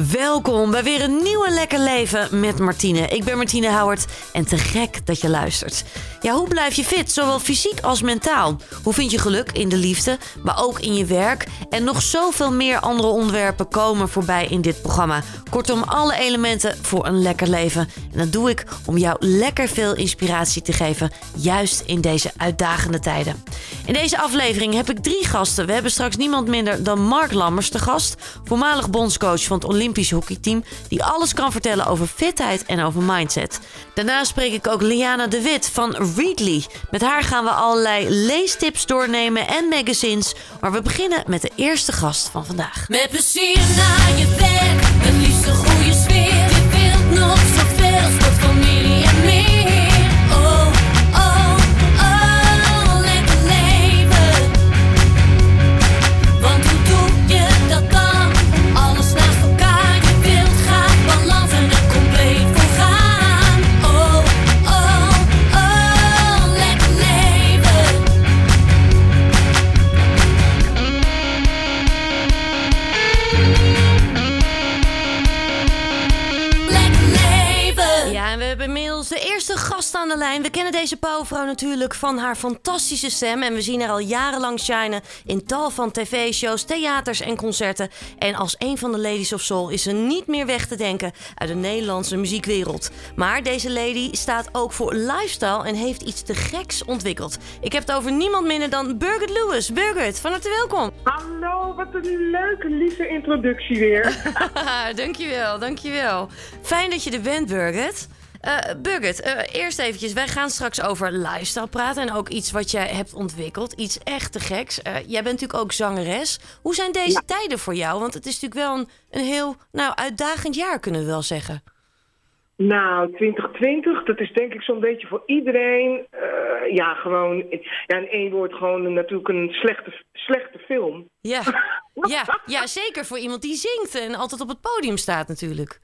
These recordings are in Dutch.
Welkom bij weer een nieuwe Lekker Leven met Martine. Ik ben Martine Howard en te gek dat je luistert. Ja, hoe blijf je fit, zowel fysiek als mentaal? Hoe vind je geluk in de liefde, maar ook in je werk? En nog zoveel meer andere onderwerpen komen voorbij in dit programma. Kortom, alle elementen voor een lekker leven. En dat doe ik om jou lekker veel inspiratie te geven, juist in deze uitdagende tijden. In deze aflevering heb ik drie gasten. We hebben straks niemand minder dan Mark Lammers te gast, voormalig bondscoach van het Olympisch hockeyteam, die alles kan vertellen over fitheid en over mindset. Daarna spreek ik ook Liana de Wit van Readly. Met haar gaan we allerlei leestips doornemen en magazines. Maar we beginnen met de eerste gast van vandaag. Met plezier naar je werk, een goede sfeer. Je wilt nog zoveel, familie en meer. Aan de lijn. We kennen deze powervrouw natuurlijk van haar fantastische stem. En we zien haar al jarenlang shinen in tal van tv-shows, theaters en concerten. En als een van de ladies of soul is ze niet meer weg te denken uit de Nederlandse muziekwereld. Maar deze lady staat ook voor lifestyle en heeft iets te geks ontwikkeld. Ik heb het over niemand minder dan Birgit Lewis. Birgit, van harte welkom. Hallo, wat een leuke, lieve introductie weer. dankjewel, dankjewel. Fijn dat je er bent, Birgit. Birgit, eh, eerst eventjes. Wij gaan straks over lifestyle praten. En ook iets wat jij hebt ontwikkeld. Iets echt te geks. Eh, jij bent natuurlijk ook zangeres. Hoe zijn deze tijden voor jou? Want het is natuurlijk wel een, een heel nou, uitdagend jaar, kunnen we wel zeggen. nou, 2020, dat is denk ik zo'n beetje voor iedereen. ja, gewoon, ja, in één woord gewoon natuurlijk een slechte, slechte film. Ja. ja, ja, zeker voor iemand die zingt en altijd op het podium staat natuurlijk.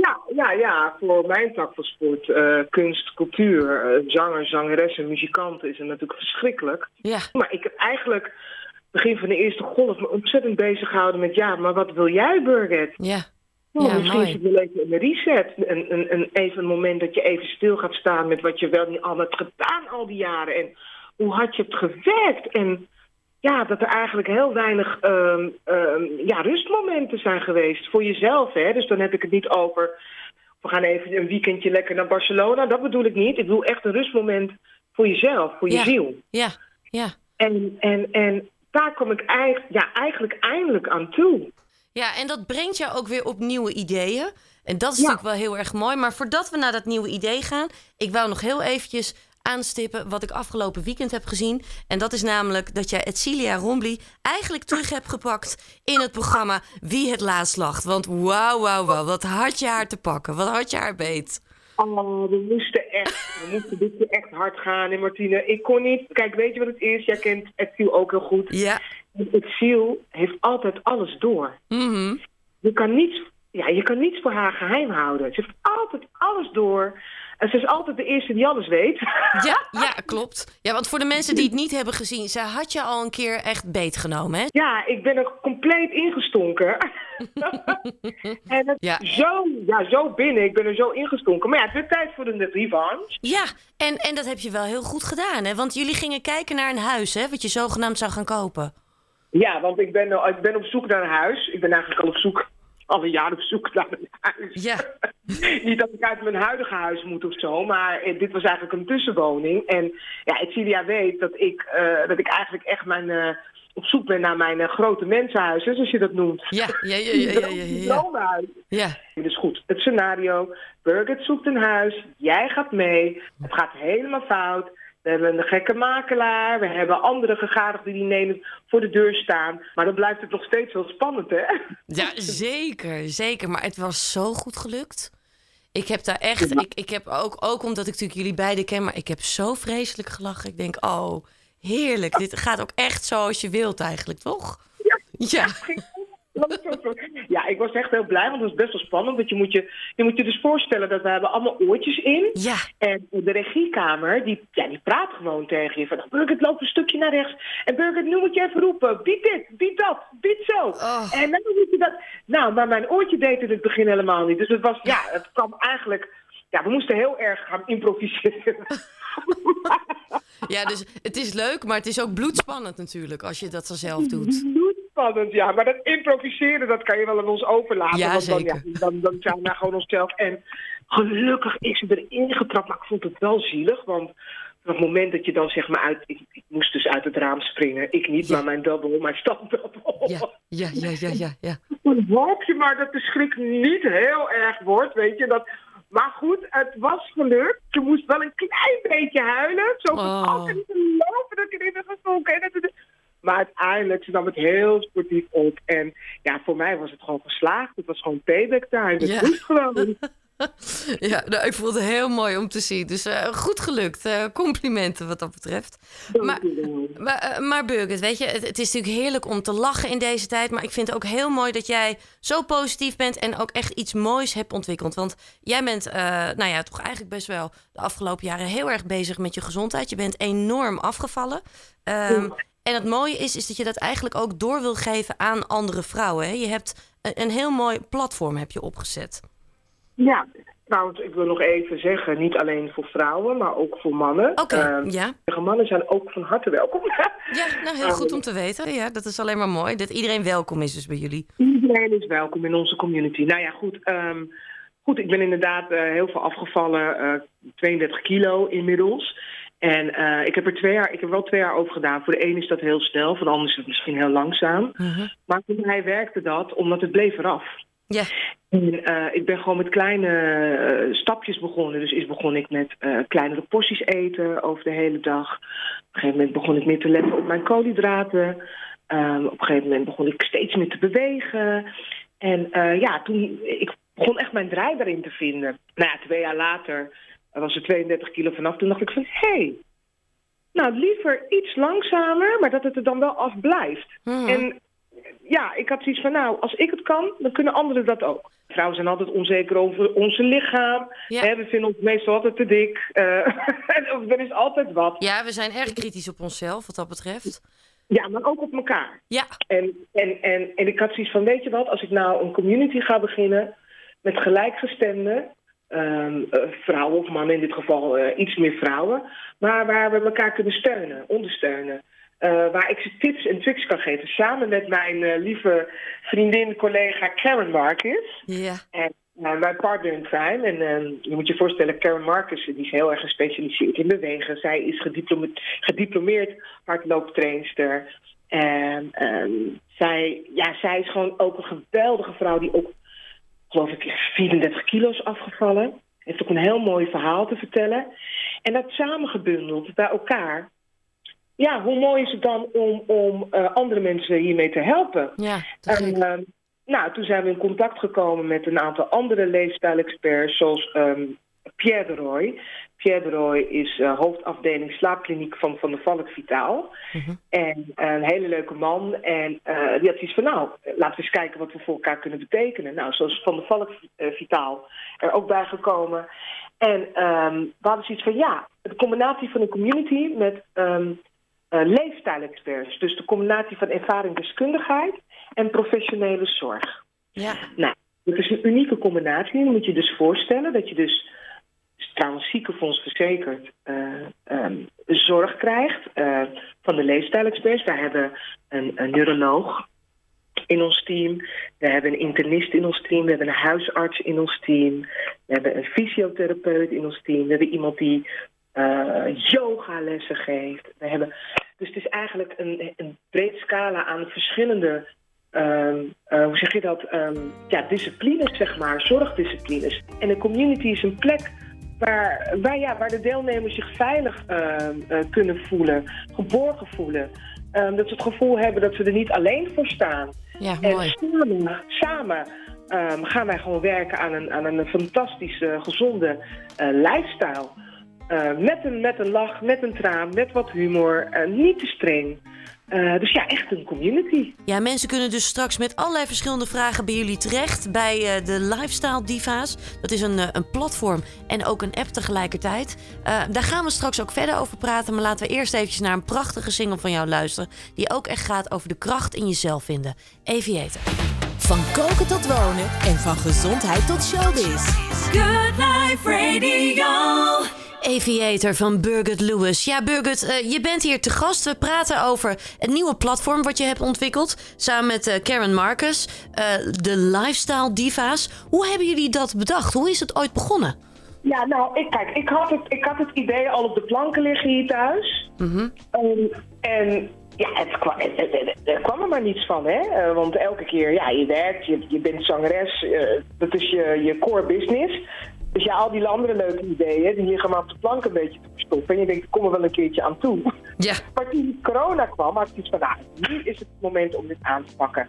Ja, ja, ja, voor mijn tak van sport, eh, kunst, cultuur, eh, zanger, zangeressen, muzikanten is het natuurlijk verschrikkelijk. Ja, Maar ik heb eigenlijk begin van de eerste golf me ontzettend bezig gehouden met, ja, maar wat wil jij, Birgit? ja. Nou, Ja, misschien mooi. is het wel even een reset. Een, een, een, even een moment dat je even stil gaat staan met wat je wel niet al hebt gedaan al die jaren. En hoe hard je hebt gewerkt. En ja, dat er eigenlijk heel weinig ehm, ja, rustmomenten zijn geweest voor jezelf. Hè? Dus dan heb ik het niet over, we gaan even een weekendje lekker naar Barcelona. Dat bedoel ik niet. Ik bedoel echt een rustmoment voor jezelf, voor je Ja. ziel. Ja, ja. En, en, en daar kom ik eigenlijk, ja, eigenlijk eindelijk aan toe. Ja, en dat brengt jou ook weer op nieuwe ideeën. En dat is Ja. natuurlijk wel heel erg mooi. Maar voordat we naar dat nieuwe idee gaan, ik wou nog heel eventjes aanstippen wat ik afgelopen weekend heb gezien. En dat is namelijk dat jij Etcilia Rombly eigenlijk terug hebt gepakt in het programma Wie het laatst lacht. Want wauw, wauw, wauw, wat had je haar te pakken? Wat had je haar beet? Oh, we moesten echt, we moesten dit keer echt hard gaan. En Martine, ik kon niet. Kijk, weet je wat het is? Jij kent Exil ook heel goed. Ja. Exil heeft altijd alles door. Mhm. Je kan niets, ja, je kan niets voor haar geheim houden. Ze heeft altijd alles door. En ze is altijd de eerste die alles weet. Ja, ja, klopt. Ja, want voor de mensen die het niet hebben gezien, zij had je al een keer echt beetgenomen, hè? Ja, ik ben er compleet ingestonken. en het, Ja. Zo, ja, zo binnen. Ik ben er zo ingestonken. Maar ja, het werd tijd voor een revanche. Ja, en, en dat heb je wel heel goed gedaan, hè? Want jullie gingen kijken naar een huis, hè? Wat je zogenaamd zou gaan kopen. Ja, want ik ben, ik ben op zoek naar een huis. Ik ben eigenlijk al op zoek, al een jaar op zoek naar een huis. Ja. Niet dat ik uit mijn huidige huis moet of zo, maar eh, dit was eigenlijk een tussenwoning. En ja, Etcilia weet dat ik, eh, dat ik eigenlijk echt mijn, eh, op zoek ben naar mijn grote mensenhuis, zoals je dat noemt. Ja, ja, ja, ja, ja, ja, ja. Ja, Dus goed, het scenario. Birgit zoekt een huis, jij gaat mee. Het gaat helemaal fout. We hebben een gekke makelaar. We hebben andere gegadigden die nemen voor de deur staan. Maar dan blijft het nog steeds wel spannend, hè? ja zeker, zeker. Maar het was zo goed gelukt. Ik heb daar echt, ik, ik heb ook, ook omdat ik natuurlijk jullie beiden ken, maar ik heb zo vreselijk gelachen. Ik denk, oh, heerlijk. Dit gaat ook echt zoals je wilt eigenlijk, toch? Ja. Het ja, ik was echt heel blij, want het was best wel spannend. Want je moet je, je, moet je dus voorstellen dat we hebben allemaal oortjes in. Ja. En de regiekamer, die, ja, die praat gewoon tegen je. Van, nou, Birgit, loop een stukje naar rechts. En Birgit, nu moet je even roepen. Bied dit, bied dat, bied zo. Oh. En dan moet je dat... Nou, maar mijn oortje deed het in het begin helemaal niet. Dus het was, ja, het kwam eigenlijk... Ja, we moesten heel erg gaan improviseren. Ja, dus het is leuk, maar het is ook bloedspannend natuurlijk als je dat zo zelf doet. Bloedspannend, ja. Maar dat improviseren, dat kan je wel aan ons overlaten. Ja, want dan, zeker. ja, dan, dan zijn we gewoon onszelf. En gelukkig is ze erin getrapt. Maar ik vond het wel zielig, want op het moment dat je dan zeg maar uit... Ik, ik moest dus uit het raam springen. Ik niet, Ja. maar mijn double, mijn standdouble. Ja, ja, ja, ja, ja. ja. Dan hoop je maar dat de schrik niet heel erg wordt, weet je. Dat, maar goed, het was gelukt. Je moest wel een klein beetje huilen. Zo van, Oh. oh, kan niet geloven dat ik erin ben gestoken. En dat- dat- Maar uiteindelijk, ze nam het heel sportief op. En ja, voor mij was het gewoon geslaagd. Het was gewoon payback time. Het Ja. moest gewoon. Ja, nou, ik vond het heel mooi om te zien. Dus eh, goed gelukt. Eh, complimenten wat dat betreft. Maar, maar, eh, maar Birgit, weet je, het, het is natuurlijk heerlijk om te lachen in deze tijd. Maar ik vind het ook heel mooi dat jij zo positief bent en ook echt iets moois hebt ontwikkeld. Want jij bent, nou ja, toch eigenlijk best wel de afgelopen jaren heel erg bezig met je gezondheid. Je bent enorm afgevallen. Ehm, en het mooie is, is dat je dat eigenlijk ook door wil geven aan andere vrouwen. Hè? Je hebt een, een heel mooi platform heb je opgezet. Ja, trouwens, ik wil nog even zeggen, niet alleen voor vrouwen, maar ook voor mannen. Oké, Ehm, ja. mannen zijn ook van harte welkom. Ja, nou heel goed om te weten. Ja, dat is alleen maar mooi. Dat iedereen welkom is dus bij jullie. Iedereen is welkom in onze community. Nou ja, goed. ehm, goed, ik ben inderdaad eh, heel veel afgevallen. eh 32 kilo inmiddels. En eh, ik heb er twee jaar, ik heb wel twee jaar over gedaan. Voor de een is dat heel snel, voor de ander is het misschien heel langzaam. Mhm. Maar voor mij werkte dat, omdat het bleef eraf. Ja, En, eh, ik ben gewoon met kleine eh, stapjes begonnen. Dus eerst begon ik met kleinere porties eten over de hele dag. Op een gegeven moment begon ik meer te letten op mijn koolhydraten. Ehm, op een gegeven moment begon ik steeds meer te bewegen. En ja, toen ik begon echt mijn draai daarin te vinden. Nou ja, twee jaar later was er 32 kilo vanaf. Toen dacht ik van, hé, hey, nou liever iets langzamer, maar dat het er dan wel af blijft. Mhm. En ja, ik had zoiets van, nou, als ik het kan, dan kunnen anderen dat ook. Vrouwen zijn altijd onzeker over onze lichaam. Ja. Hè, we vinden ons meestal altijd te dik. Of er is altijd wat. ja, we zijn erg kritisch op onszelf wat dat betreft. Ja, maar ook op elkaar. Ja, En, en, en, en ik had zoiets van, weet je wat, als ik nou een community ga beginnen met gelijkgestemden, ehm, eh, vrouwen of mannen in dit geval, eh, iets meer vrouwen, maar waar we elkaar kunnen steunen, ondersteunen. Eh, waar ik ze tips en tricks kan geven, samen met mijn lieve vriendin, collega Karen Marcus. ja, En nou, mijn partner in crime. En ehm, je moet je voorstellen, Karen Marcus die is heel erg gespecialiseerd in bewegen. Zij is gediplome- gediplomeerd hardlooptrainster. En ehm, zij, ja, zij is gewoon ook een geweldige vrouw die ook, geloof ik, 34 kilo's afgevallen. Heeft ook een heel mooi verhaal te vertellen. En dat samengebundeld bij elkaar. Ja, hoe mooi is het dan om, om eh, andere mensen hiermee te helpen? ja. En, ehm, nou, toen zijn we in contact gekomen met een aantal andere leefstijlexperts, zoals ehm, Pierre de Roy. Pierre de Roy is eh, hoofdafdeling slaapkliniek van Van der Valk Vitaal. Mhm. En eh, een hele leuke man. En eh, die had iets van, nou, laten we eens kijken wat we voor elkaar kunnen betekenen. Nou, zo is Van der Valk Vitaal er ook bij gekomen. En ehm, we hadden zoiets van, ja, de combinatie van een community met ehm eh, leefstijlexperts. Dus de combinatie van ervaring, deskundigheid en professionele zorg. Ja, Nou, dat is een unieke combinatie. Dan moet je dus voorstellen dat je dus, is trouwens ziekenfonds verzekerd, eh, ehm, zorg krijgt eh, van de leefstijlexperts. Wij hebben een, een neuroloog in ons team. We hebben een internist in ons team. We hebben een huisarts in ons team. We hebben een fysiotherapeut in ons team. We hebben iemand die eh yogalessen geeft. We hebben, dus het is eigenlijk een, een breed scala aan verschillende ehm, eh, hoe zeg je dat, Ehm, ja, disciplines, zeg maar, zorgdisciplines. En een community is een plek waar, waar, ja, waar de deelnemers zich veilig ehm, eh, kunnen voelen, geborgen voelen. Ehm, dat ze het gevoel hebben dat ze er niet alleen voor staan. ja En mooi. samen, samen ehm, gaan wij gewoon werken aan een, aan een fantastische, gezonde eh lifestyle. Met, een, met een lach, met een traan, met wat humor. eh, niet te streng. Eh, dus ja, echt een community. Ja, mensen kunnen dus straks met allerlei verschillende vragen bij jullie terecht. Bij eh, de Lifestyle Diva's. Dat is een, eh, een platform en ook een app tegelijkertijd. Eh, daar gaan we straks ook verder over praten. Maar laten we eerst eventjes naar een prachtige single van jou luisteren. Die ook echt gaat over de kracht in jezelf vinden. Aviator. Van koken tot wonen en van gezondheid tot showbiz. Good Life Radio. Aviator van Birgit Lewis. Ja, Birgit, eh, je bent hier te gast. We praten over het nieuwe platform wat je hebt ontwikkeld. Samen met eh, Karen Marcus, eh, de Lifestyle Diva's. Hoe hebben jullie dat bedacht? Hoe is het ooit begonnen? Ja, nou, ik, kijk, ik had, het, ik had het idee al op de planken liggen hier thuis. Ehm, en ja, het kwam, het, het- het- er kwam er maar niets van, hè. Want elke keer, ja, je werkt, je, je bent zangeres, dat is je, je core business. Dus ja, al die andere leuke ideeën, die liggen maar op de plank een beetje te verstoppen. En je denkt, ik kom er wel een keertje aan toe. Ja. Maar toen corona kwam, had ik iets van, nou, nu is het moment om dit aan te pakken.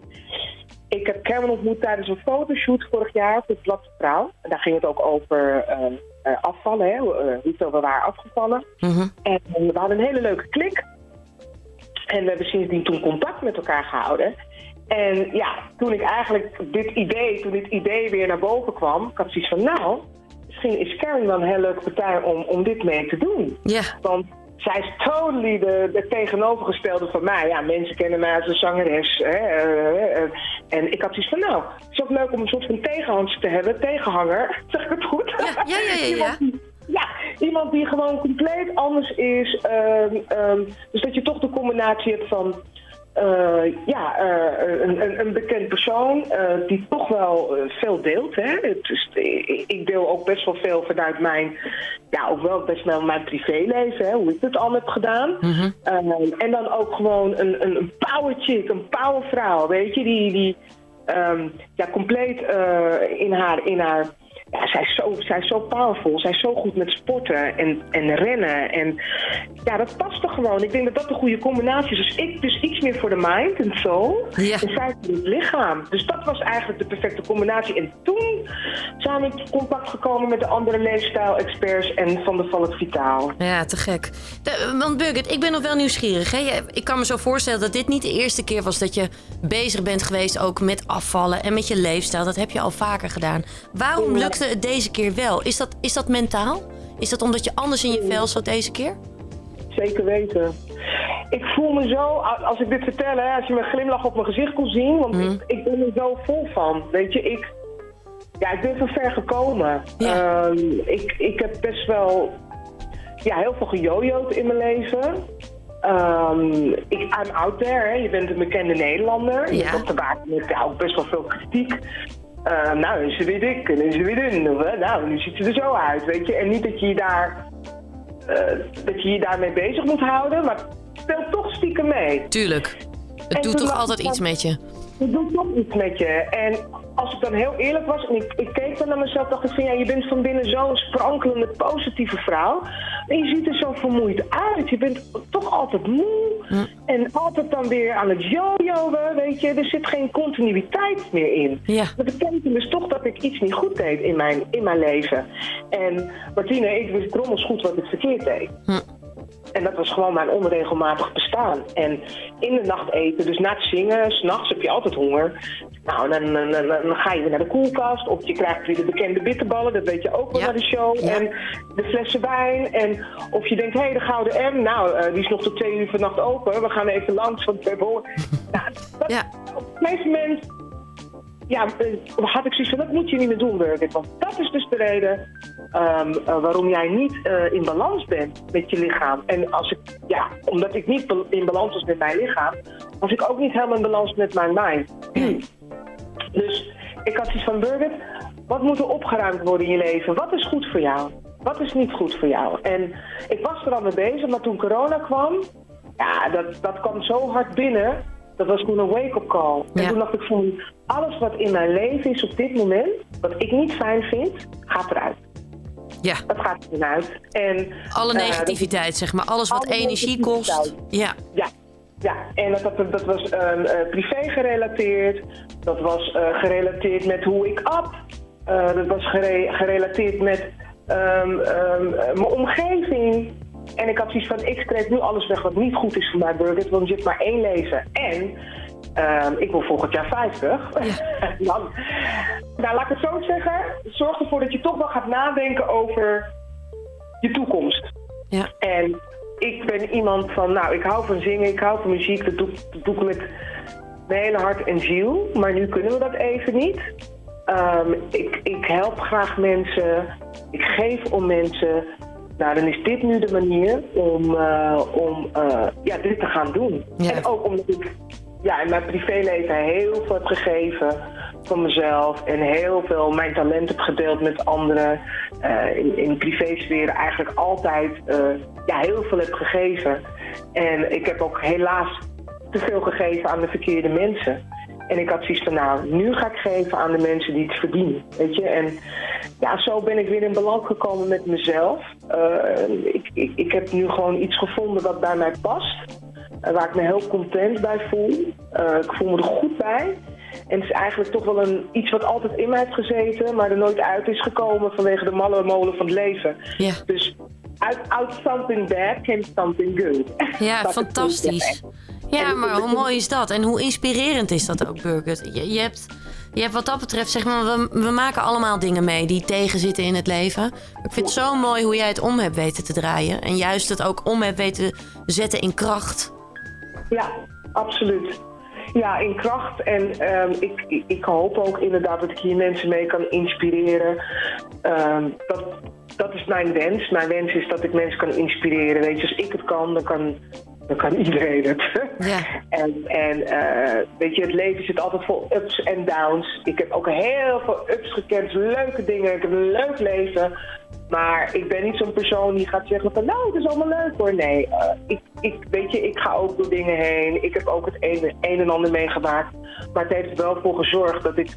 Ik heb Cameron ontmoet tijdens een fotoshoot vorig jaar voor het Blad de Trouw. En daar ging het ook over eh, eh, afvallen, hè, eh, hoeveel we waren afgevallen. En we hadden een hele leuke klik. En we hebben sindsdien toen contact met elkaar gehouden. En ja, toen ik eigenlijk dit idee, toen dit idee weer naar boven kwam, ik had zoiets van, nou, misschien is wel een hele leuke partij om, om dit mee te doen. Ja. Want zij is totally de, de tegenovergestelde van mij. Ja, mensen kennen mij als een zangeres. Hè, eh, eh, en ik had zoiets van, nou, het is ook leuk om een soort van tegenhans te hebben. Tegenhanger, zeg ik het goed? Ja, ja, ja, ja, ja. Iemand die- ja, iemand die gewoon compleet anders is. ehm, ehm, dus dat je toch de combinatie hebt van... eh, ja, eh, een, een, een bekend persoon eh, die toch wel veel deelt. Hè? Het is, ik deel ook best wel veel vanuit mijn, ja, ook wel best wel mijn privéleven, hè? hoe ik het al heb gedaan. Eh, en dan ook gewoon een, een, een power chick, een power vrouw, weet je, die, die ehm, ja, compleet in haar, in haar ja, zij is, zo, zij is zo powerful. Zij is zo goed met sporten en, en rennen. En ja, dat past er gewoon. Ik denk dat dat een goede combinatie is. Dus ik dus iets meer voor de mind en soul. Ja. En zij voor het lichaam. Dus dat was eigenlijk de perfecte combinatie. En toen zijn we in contact gekomen met de andere leefstijl-experts en van de Valk Vitaal. Ja, te gek. De- want Birgit, ik ben nog wel nieuwsgierig. Hè? Ik kan me zo voorstellen dat dit niet de eerste keer was dat je bezig bent geweest ook met afvallen en met je leefstijl. Dat heb je al vaker gedaan. Waarom lukte het deze keer wel? Is dat, is dat mentaal? Is dat omdat je anders in je vel zat deze keer? Zeker weten. Ik voel me zo, als ik dit vertel, hè, als je mijn glimlach op mijn gezicht kon zien, want ik, ik ben er zo vol van. Weet je, ik, ja, ik ben van ver gekomen. Ja. Ehm, ik, ik heb best wel ja, heel veel gejojoed in mijn leven. Ehm, ik, I'm out there, hè. je bent een bekende Nederlander. Je Ja. hebt maken met ja, ook best wel veel kritiek. Eh, nou, is ze weer dik en is ze weer dun. Of, hè, nou, nu ziet ze er zo uit, weet je. En niet dat je je daar eh, dat je je daarmee bezig moet houden, maar het speelt toch stiekem mee. Tuurlijk. Het En doet toch altijd iets met je. Het doet toch iets met je. En als ik dan heel eerlijk was en ik, ik keek dan naar mezelf, dacht ik van ja, je bent van binnen zo'n sprankelende, positieve vrouw. En je ziet er zo vermoeid uit. Je bent toch altijd moe. En altijd dan weer aan het jojoen, weet je. Er zit geen continuïteit meer in. Ja. Dat betekent dus toch dat ik iets niet goed deed in mijn, in mijn leven. En Martine, ik wist drommels goed wat ik verkeerd deed. En dat was gewoon mijn onregelmatig bestaan. En in de nacht eten, dus na het zingen, s'nachts heb je altijd honger. Nou, dan, dan, dan, dan ga je weer naar de koelkast. Of je krijgt weer de bekende bitterballen, dat weet je ook wel Ja. naar de show. Ja. En de flessen wijn. En of je denkt, hé, hey, de Gouden M, nou, eh, die is nog tot twee uur vannacht open. We gaan even langs, want we hebben honger. nou, dat, Ja. Op een gegeven moment ja, eh, had ik zoiets van, dat moet je niet meer doen, Birgit. Want dat is dus de reden ehm, eh, waarom jij niet eh, in balans bent met je lichaam. En als ik, ja, omdat ik niet in balans was met mijn lichaam, was ik ook niet helemaal in balans met mijn mind. Dus ik had zoiets van, Birgit, wat moet er opgeruimd worden in je leven? Wat is goed voor jou? Wat is niet goed voor jou? En ik was er al mee bezig, maar toen corona kwam, ja, dat, dat kwam zo hard binnen. Dat was toen een wake-up call. En toen dacht ik van, alles wat in mijn leven is op dit moment, wat ik niet fijn vind, gaat eruit. Ja. Dat gaat eruit. En, Alle eh, negativiteit, zeg maar. Alles wat Alle energie kost. Ja. ja, ja, en dat, dat, dat was eh, privé gerelateerd. Dat was eh, gerelateerd met hoe ik at. Dat was gere- gerelateerd met ehm, ehm, mijn omgeving. En ik had zoiets van, ik streep nu alles weg wat niet goed is voor mij, Birgit. Want je hebt maar één leven. En ehm, ik wil volgend jaar 50. Dan, nou, laat ik het zo zeggen. Zorg ervoor dat je toch wel gaat nadenken over je toekomst. Ja. En ik ben iemand van, nou, ik hou van zingen, ik hou van muziek. Dat doe, dat doe ik met mijn hele hart en ziel. Maar nu kunnen we dat even niet. Ehm, ik, ik help graag mensen. Ik geef om mensen. Nou, dan is dit nu de manier om, eh, om eh, ja, dit te gaan doen. Ja. En ook omdat ik ja, in mijn privéleven heel veel heb gegeven van mezelf. En heel veel mijn talent heb gedeeld met anderen. eh, in, in privésfeer eigenlijk altijd ja, heel veel heb gegeven. En ik heb ook helaas te veel gegeven aan de verkeerde mensen. En ik had zoiets van, nou, nu ga ik geven aan de mensen die het verdienen. Weet je? En ja, zo ben ik weer in balans gekomen met mezelf. Eh, ik, ik, ik heb nu gewoon iets gevonden wat bij mij past. waar ik me heel content bij voel. Eh, ik voel me er goed bij. En het is eigenlijk toch wel een, iets wat altijd in mij heeft gezeten, maar er nooit uit is gekomen vanwege de malle molen van het leven. Ja. Dus out, out something bad came something good. Ja, Dat fantastisch. Ja, maar hoe mooi is dat? En hoe inspirerend is dat ook, Birgit? Je, je, hebt, je hebt wat dat betreft, zeg maar, we, we maken allemaal dingen mee die tegenzitten in het leven. Ik vind het zo mooi hoe jij het om hebt weten te draaien. En juist het ook om hebt weten zetten in kracht. Ja, absoluut. Ja, in kracht. En ehm, ik, ik, ik hoop ook inderdaad dat ik hier mensen mee kan inspireren. Ehm, dat, dat is mijn wens. Mijn wens is dat ik mensen kan inspireren. Weet je, als ik het kan, dan kan, dan kan iedereen het. Ja. En, en eh, weet je, het leven zit altijd vol ups en downs. Ik heb ook heel veel ups gekend, leuke dingen. Ik heb een leuk leven. Maar ik ben niet zo'n persoon die gaat zeggen van nou, het is allemaal leuk hoor. Nee, eh, ik, ik, weet je, ik ga ook door dingen heen. Ik heb ook het een, een en ander meegemaakt. Maar het heeft er wel voor gezorgd dat ik,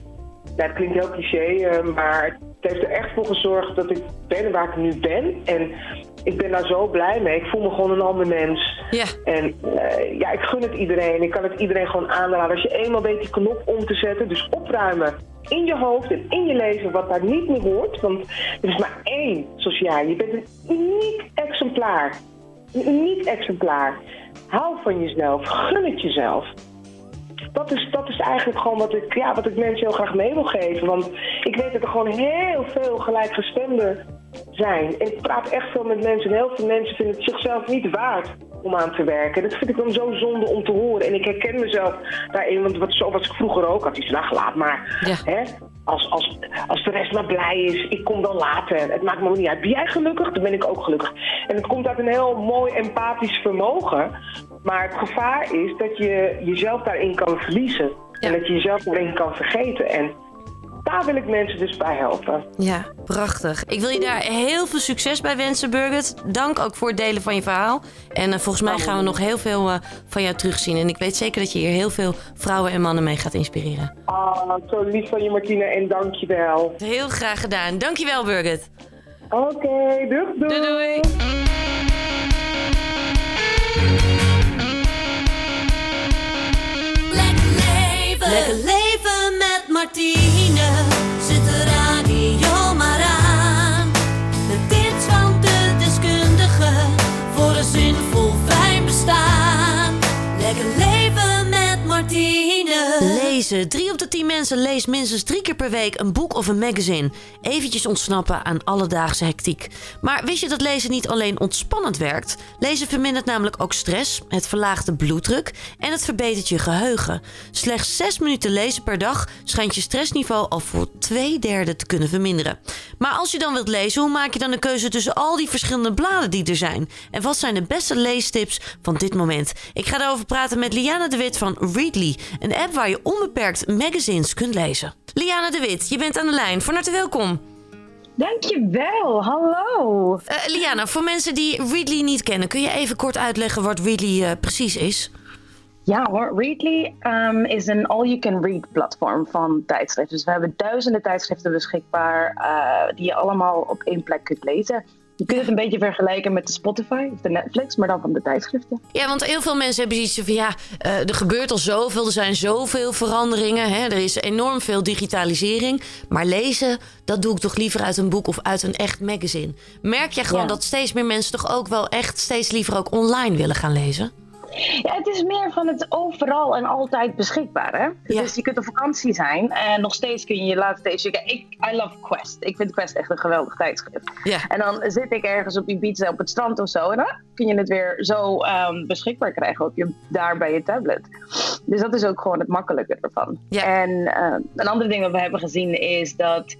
ja, het klinkt heel cliché, eh, maar het heeft er echt voor gezorgd dat ik ben waar ik nu ben. En ik ben daar zo blij mee. Ik voel me gewoon een ander mens. Ja. En eh, ja, ik gun het iedereen. Ik kan het iedereen gewoon aanraden. Als je eenmaal weet die knop om te zetten, dus opruimen in je hoofd en in je leven wat daar niet meer hoort. Want er is maar één sociaal. Je bent een uniek exemplaar. Een uniek exemplaar. Hou van jezelf. Gun het jezelf. Dat is, dat is eigenlijk gewoon wat ik, ja, wat ik mensen heel graag mee wil geven. Want ik weet dat er gewoon heel veel gelijkgestemden zijn. En ik praat echt veel met mensen. En heel veel mensen vinden het zichzelf niet waard om aan te werken. Dat vind ik dan zo zonde om te horen. En ik herken mezelf daarin, want wat, zo was ik vroeger ook. Had iets nou, laat maar. Ja. Hè? Als, als, als de rest maar blij is, ik kom dan later. Het maakt me ook niet uit. Ben jij gelukkig? Dan ben ik ook gelukkig. En het komt uit een heel mooi empathisch vermogen. Maar het gevaar is dat je jezelf daarin kan verliezen. En dat je jezelf daarin kan vergeten. En daar wil ik mensen dus bij helpen. Ja, prachtig. Ik wil je daar heel veel succes bij wensen, Birgit. Dank ook voor het delen van je verhaal. En eh, volgens mij gaan we nog heel veel eh, van jou terugzien. En ik weet zeker dat je hier heel veel vrouwen en mannen mee gaat inspireren. Ah, zo lief van je, Martina. En dank je wel. Heel graag gedaan. Dankjewel, Birgit. Oké, doeg, doeg. Doei doei. Lekker leven met Martine. Lezen. Drie op de tien mensen leest minstens drie keer per week een boek of een magazine. Eventjes ontsnappen aan alledaagse hectiek. Maar wist je dat lezen niet alleen ontspannend werkt? Lezen vermindert namelijk ook stress, het verlaagt de bloeddruk en het verbetert je geheugen. Slechts zes minuten lezen per dag schijnt je stressniveau al voor twee derde te kunnen verminderen. Maar als je dan wilt lezen, hoe maak je dan een keuze tussen al die verschillende bladen die er zijn? En wat zijn de beste leestips van dit moment? Ik ga daarover praten met Liana de Wit van Readly, een app waar je onbeperkt magazines kunt lezen. Liana de Wit, je bent aan de lijn. Van harte welkom. Dankjewel, hallo. Eh, Liana, voor mensen die Readly niet kennen, kun je even kort uitleggen wat Readly eh, precies is? Ja hoor, Readly ehm, is een all-you-can-read platform van tijdschriften. Dus we hebben duizenden tijdschriften beschikbaar eh, die je allemaal op één plek kunt lezen. Je kunt het een beetje vergelijken met de Spotify of de Netflix, maar dan van de tijdschriften. Ja, want heel veel mensen hebben zoiets van ja, uh, er gebeurt al zoveel, er zijn zoveel veranderingen, hè? er is enorm veel digitalisering. Maar lezen, dat doe ik toch liever uit een boek of uit een echt magazine. Merk je gewoon dat steeds meer mensen toch ook wel echt steeds liever ook online willen gaan lezen? Ja, het is meer van het overal en altijd beschikbaar. Hè? Dus je kunt op vakantie zijn en nog steeds kun je je laatste eens. Ik, I love Quest. Ik vind Quest echt een geweldig tijdschrift. Ja. En dan zit ik ergens op Ibiza op het strand of zo. En dan kun je het weer zo um, beschikbaar krijgen op je, daar bij je tablet. Dus dat is ook gewoon het makkelijke ervan. Ja. En uh, een andere ding wat we hebben gezien is dat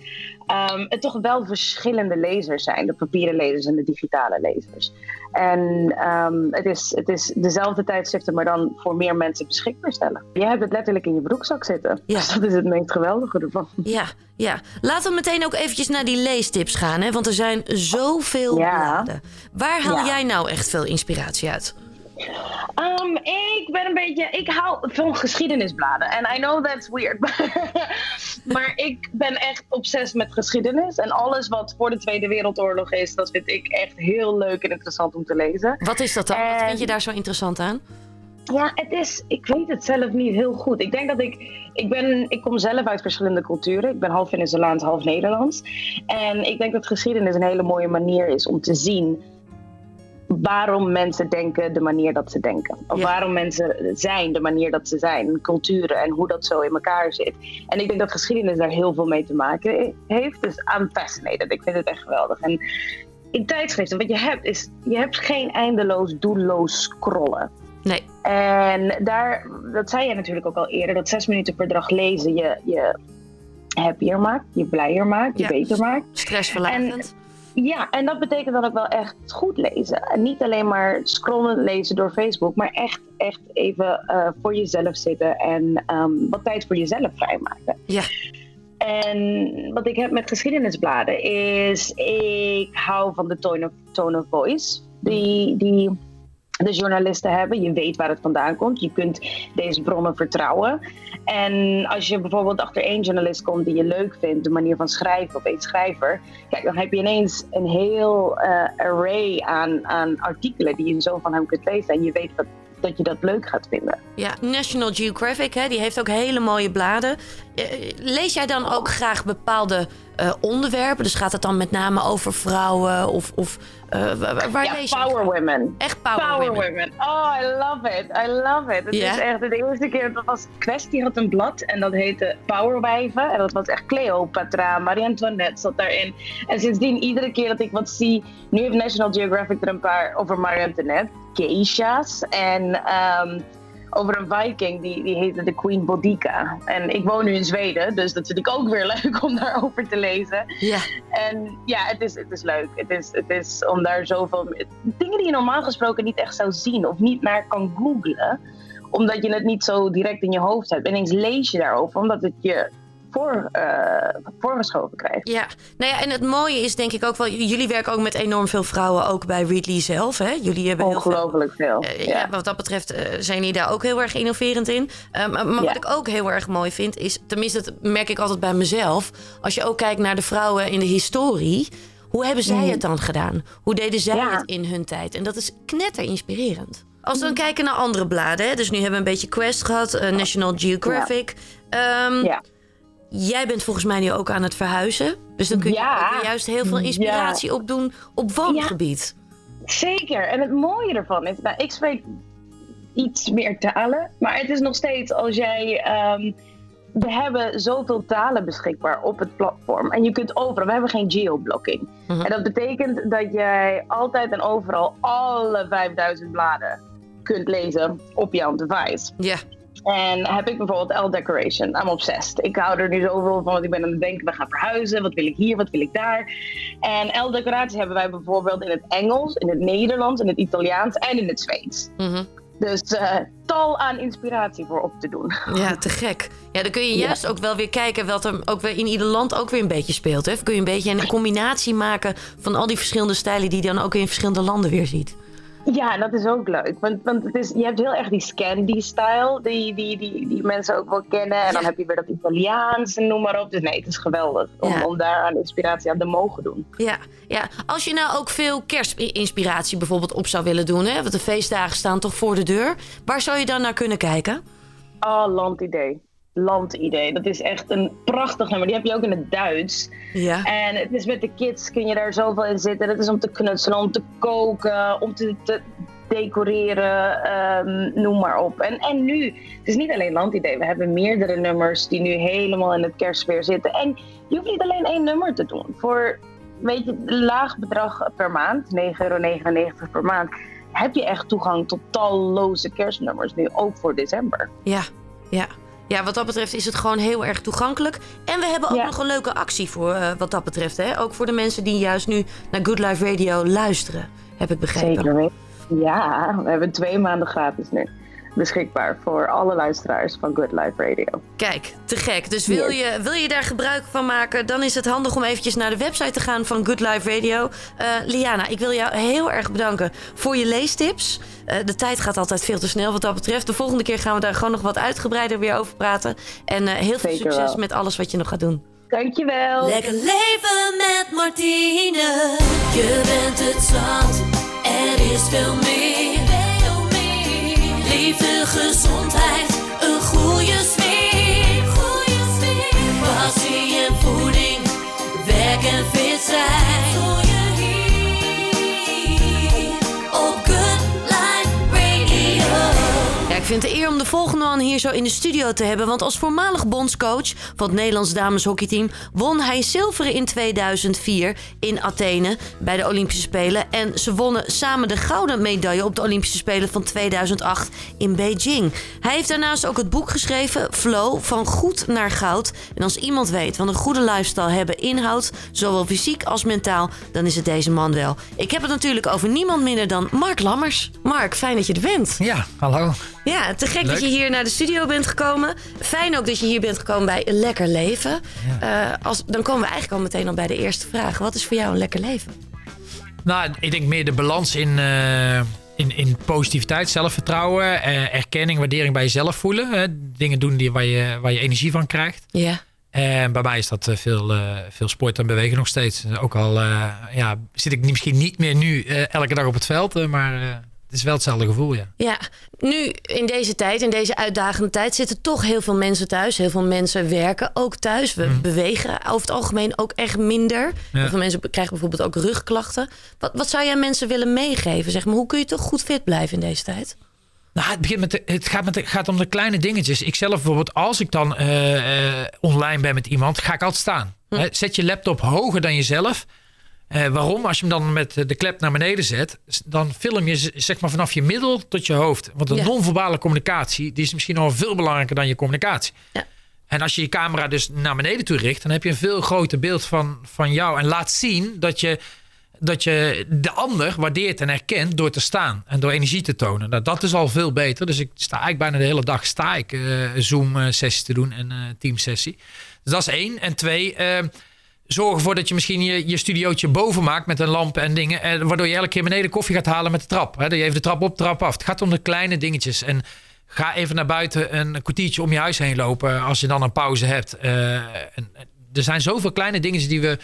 um, het toch wel verschillende lezers zijn. De papieren lezers en de digitale lezers. En um, het, is, het is dezelfde tijdschriften, maar dan voor meer mensen beschikbaar stellen. Je hebt het letterlijk in je broekzak zitten. Ja. Dus dat is het meest geweldige ervan. Ja, ja. Laten we meteen ook eventjes naar die leestips gaan. Hè? Want er zijn zoveel ja. bladen. Waar haal jij nou echt veel inspiratie uit? Um, ik ben een beetje. Ik hou van geschiedenisbladen. En I know that's weird. maar ik ben echt obsessief met geschiedenis. En alles wat voor de Tweede Wereldoorlog is, dat vind ik echt heel leuk en interessant om te lezen. Wat is dat dan? Wat vind je daar zo interessant aan? Ja, het is. Ik weet het zelf niet heel goed. Ik denk dat ik. Ik, ben, ik kom zelf uit verschillende culturen. Ik ben half Venezolaans, half Nederlands. En ik denk dat geschiedenis een hele mooie manier is om te zien waarom mensen denken de manier dat ze denken. Of waarom mensen zijn de manier dat ze zijn. Culturen en hoe dat zo in elkaar zit. En ik denk dat geschiedenis daar heel veel mee te maken heeft. Dus I'm fascinated. Ik vind het echt geweldig. En in tijdschriften, wat je hebt, is je hebt geen eindeloos doelloos scrollen. Nee. En daar, dat zei je natuurlijk ook al eerder, dat zes minuten per dag lezen je, je happier maakt, je blijer maakt, je beter maakt. Stressverlagend. Ja, en dat betekent dan ook wel echt goed lezen. En niet alleen maar scrollen lezen door Facebook, maar echt, echt even uh, voor jezelf zitten en um, wat tijd voor jezelf vrijmaken. Ja. En wat ik heb met geschiedenisbladen is, ik hou van de tone of, tone of voice. Die, die de journalisten hebben. Je weet waar het vandaan komt. Je kunt deze bronnen vertrouwen. En als je bijvoorbeeld achter één journalist komt die je leuk vindt, de manier van schrijven of één schrijver, kijk, dan heb je ineens een heel uh, array aan, aan artikelen die je zo van hem kunt lezen. En je weet wat, dat je dat leuk gaat vinden. Ja, National Geographic, hè, die heeft ook hele mooie bladen. Eh, lees jij dan ook graag bepaalde uh, onderwerpen? Dus gaat het dan met name over vrouwen of, of uh, waar ja, lees je? Power women. Echt power, power women. women. Oh, I love it. I love it. Het is echt de eerste keer dat was Quest die had een blad en dat heette Powerwijven en dat was echt Cleopatra, Marie Antoinette zat daarin. En sindsdien iedere keer dat ik wat zie, nu heeft National Geographic er een paar over Marie Antoinette, geisha's en um, over een Viking, die, die heette de Queen Bodica. En ik woon nu in Zweden, dus dat vind ik ook weer leuk om daarover te lezen. Ja. En ja, het is, het is leuk. Het is, het is om daar zoveel... Dingen die je normaal gesproken niet echt zou zien of niet naar kan googlen omdat je het niet zo direct in je hoofd hebt. En eens lees je daarover, omdat het je voor, uh, voorgeschoven krijgt. Ja, nou ja, en het mooie is denk ik ook wel, jullie werken ook met enorm veel vrouwen, ook bij Readly zelf. Hè? Jullie hebben Ongelooflijk veel. veel. Uh, ja. ja. wat dat betreft uh, zijn jullie daar ook heel erg innoverend in. maar, maar ja. wat ik ook heel erg mooi vind, is, tenminste, dat merk ik altijd bij mezelf, als je ook kijkt naar de vrouwen in de historie. Hoe hebben zij mm. het dan gedaan? Hoe deden zij ja. het in hun tijd? En dat is knetter inspirerend. Als we dan kijken naar andere bladen, hè? dus nu hebben we een beetje Quest gehad, National Geographic. Ja. Um, ja. Jij bent volgens mij nu ook aan het verhuizen. Dus dan kun je ja. juist heel veel inspiratie ja. opdoen op woongebied. Ja. Zeker. En het mooie ervan is, nou, ik spreek iets meer talen. Maar het is nog steeds als jij. Um, we hebben zoveel talen beschikbaar op het platform. En je kunt overal. We hebben geen geoblocking. Mm -hmm. En dat betekent dat jij altijd en overal alle 5000 bladen kunt lezen op jouw device. Ja. En heb ik bijvoorbeeld L-Decoration. I'm obsessed. Ik hou er nu zoveel van, want ik ben aan het denken, we gaan verhuizen. Wat wil ik hier, wat wil ik daar? En L-Decoratie hebben wij bijvoorbeeld in het Engels, in het Nederlands, in het Italiaans en in het Zweeds. Mm -hmm. Dus uh, tal aan inspiratie voor op te doen. Ja, te gek. Ja, dan kun je juist ja. ook wel weer kijken wat er ook weer in ieder land ook weer een beetje speelt. Hè? kun je een beetje een combinatie maken van al die verschillende stijlen die je dan ook in verschillende landen weer ziet. Ja, dat is ook leuk. Want, want het is, je hebt heel erg die Scandi-style, die, die, die, die mensen ook wel kennen. En dan heb je weer dat Italiaans en noem maar op. Dus nee, het is geweldig om, om daar aan inspiratie aan te mogen doen. Ja, ja, als je nou ook veel kerstinspiratie bijvoorbeeld op zou willen doen, hè? want de feestdagen staan toch voor de deur. Waar zou je dan naar kunnen kijken? Oh, landidee landidee. Dat is echt een prachtig nummer. Die heb je ook in het Duits. Ja. En het is met de kids kun je daar zoveel in zitten. Het is om te knutselen, om te koken, om te, te decoreren, ehm, noem maar op. En, en nu, het is niet alleen landidee. We hebben meerdere nummers die nu helemaal in het kerstsfeer zitten. En je hoeft niet alleen één nummer te doen. Voor, weet je, laag bedrag per maand, 9,99 euro per maand, heb je echt toegang tot talloze kerstnummers nu, ook voor december. Ja, ja. Ja, wat dat betreft is het gewoon heel erg toegankelijk. En we hebben ook nog een leuke actie voor uh, wat dat betreft. Hè? Ook voor de mensen die juist nu naar Good Life Radio luisteren, heb ik begrepen. Zeker Ja, we hebben twee maanden gratis nu beschikbaar voor alle luisteraars van Good Life Radio. Kijk, te gek. Dus wil, je, wil je daar gebruik van maken, dan is het handig om eventjes naar de website te gaan van Good Life Radio. Uh, Liana, ik wil jou heel erg bedanken voor je leestips. Uh, de tijd gaat altijd veel te snel wat dat betreft. De volgende keer gaan we daar gewoon nog wat uitgebreider weer over praten. En uh, heel veel succes met alles wat je nog gaat doen. Dankjewel. Lekker leven met Martine. Je bent het zand. Er is veel meer gezondheid, een goede sfeer. Goede sfeer. En voeding, werk en vind het eer om de volgende man hier zo in de studio te hebben. Want als voormalig bondscoach van het Nederlands dameshockeyteam won hij zilveren in 2004 in Athene bij de Olympische Spelen. En ze wonnen samen de gouden medaille op de Olympische Spelen van 2008 in Beijing. Hij heeft daarnaast ook het boek geschreven, Flow, van goed naar goud. En als iemand weet wat een goede lifestyle hebben inhoudt, zowel fysiek als mentaal, dan is het deze man wel. Ik heb het natuurlijk over niemand minder dan Mark Lammers. Mark, fijn dat je er bent. Ja, hallo. Ja, te gek dat je hier naar de studio bent gekomen. Fijn ook dat je hier bent gekomen bij een lekker leven. Uh, als, dan komen we eigenlijk al meteen al bij de eerste vraag. Wat is voor jou een lekker leven? Nou, ik denk meer de balans in, uh, in, in positiviteit, zelfvertrouwen, uh, erkenning, waardering bij jezelf voelen. Hè? Dingen doen die, waar, je, waar je energie van krijgt. Ja. En bij mij is dat veel, veel sport en bewegen nog steeds. Ook al ja, zit ik misschien niet meer nu elke dag op het veld, maar het is wel hetzelfde gevoel, ja. Ja, nu in deze tijd, in deze uitdagende tijd, zitten toch heel veel mensen thuis. Heel veel mensen werken ook thuis. We mhm. bewegen over het algemeen ook echt minder. Heel veel mensen krijgen bijvoorbeeld ook rugklachten. Wat, wat zou jij mensen willen meegeven? Zeg maar, hoe kun je toch goed fit blijven in deze tijd? Nou, het, begint met het, gaat met gaat om de kleine dingetjes. Ik zelf bijvoorbeeld, als ik dan uh, online ben met iemand, ga ik altijd staan. Hm. Zet je laptop hoger dan jezelf. Uh, waarom? Als je hem dan met de klep naar beneden zet, dan film je zeg maar vanaf je middel tot je hoofd. Want de non-verbale communicatie die is misschien nog veel belangrijker dan je communicatie. Ja. En als je je camera dus naar beneden toe richt, dan heb je een veel groter beeld van, van jou. En laat zien dat je, dat je de ander waardeert en herkent door te staan en door energie te tonen. Nou, dat is al veel beter. Dus ik sta eigenlijk bijna de hele dag sta ik uh, Zoom-sessies te doen en uh, teamsessie. Dus dat is één. En twee, zorg ervoor dat je misschien je, je studiootje boven maakt met een lamp en dingen. En eh, waardoor je elke keer beneden koffie gaat halen met de trap. Hè? Dat je even de trap op, trap af. Het gaat om de kleine dingetjes. En ga even naar buiten een kwartiertje om je huis heen lopen als je dan een pauze hebt. Uh, en, er zijn zoveel kleine dingen die we.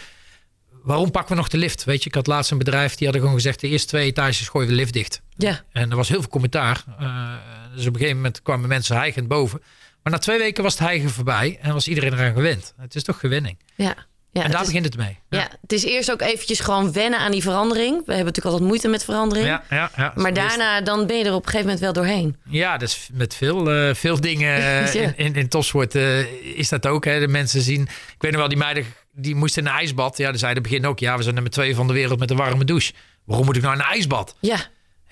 Waarom pakken we nog de lift? Weet je, ik had laatst een bedrijf die hadden gewoon gezegd: de eerste twee etages gooien we de lift dicht. Ja. En er was heel veel commentaar. Uh, dus op een gegeven moment kwamen mensen hijgend boven. Maar na twee weken was het hijgen voorbij en was iedereen eraan gewend. Het is toch gewenning. Ja. Ja, en daar begint het mee. Ja. het is eerst ook eventjes gewoon wennen aan die verandering. We hebben natuurlijk altijd moeite met verandering. Ja, ja, ja. Maar daarna dan ben je er op een gegeven moment wel doorheen. Ja, dus met veel, uh, veel dingen in, in, in topsport uh, is dat ook. Hè. De mensen zien... Ik weet nog wel, die meiden die moesten in een ijsbad. Ja, dan zeiden begin ook... Ja, we zijn nummer twee van de wereld met een warme douche. Waarom moet ik nou in een ijsbad? Ja.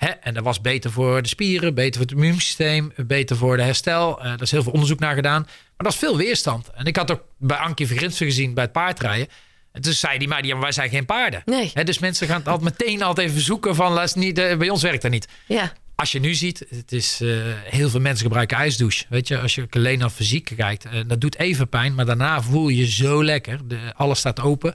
Hè? En dat was beter voor de spieren, beter voor het immuunsysteem, beter voor de herstel. Uh, daar is heel veel onderzoek naar gedaan. Maar dat is veel weerstand. En ik had ook bij Ankie Vergrinsen gezien bij het paardrijden. En toen zei die maar, ja, wij zijn geen paarden. Nee. Hè, dus mensen gaan het altijd meteen altijd even zoeken van, laat niet, uh, bij ons werkt dat niet. Ja. Als je nu ziet, het is, uh, heel veel mensen gebruiken ijsdouche. Weet je, als je alleen naar fysiek kijkt, uh, dat doet even pijn, maar daarna voel je je zo lekker. De, alles staat open.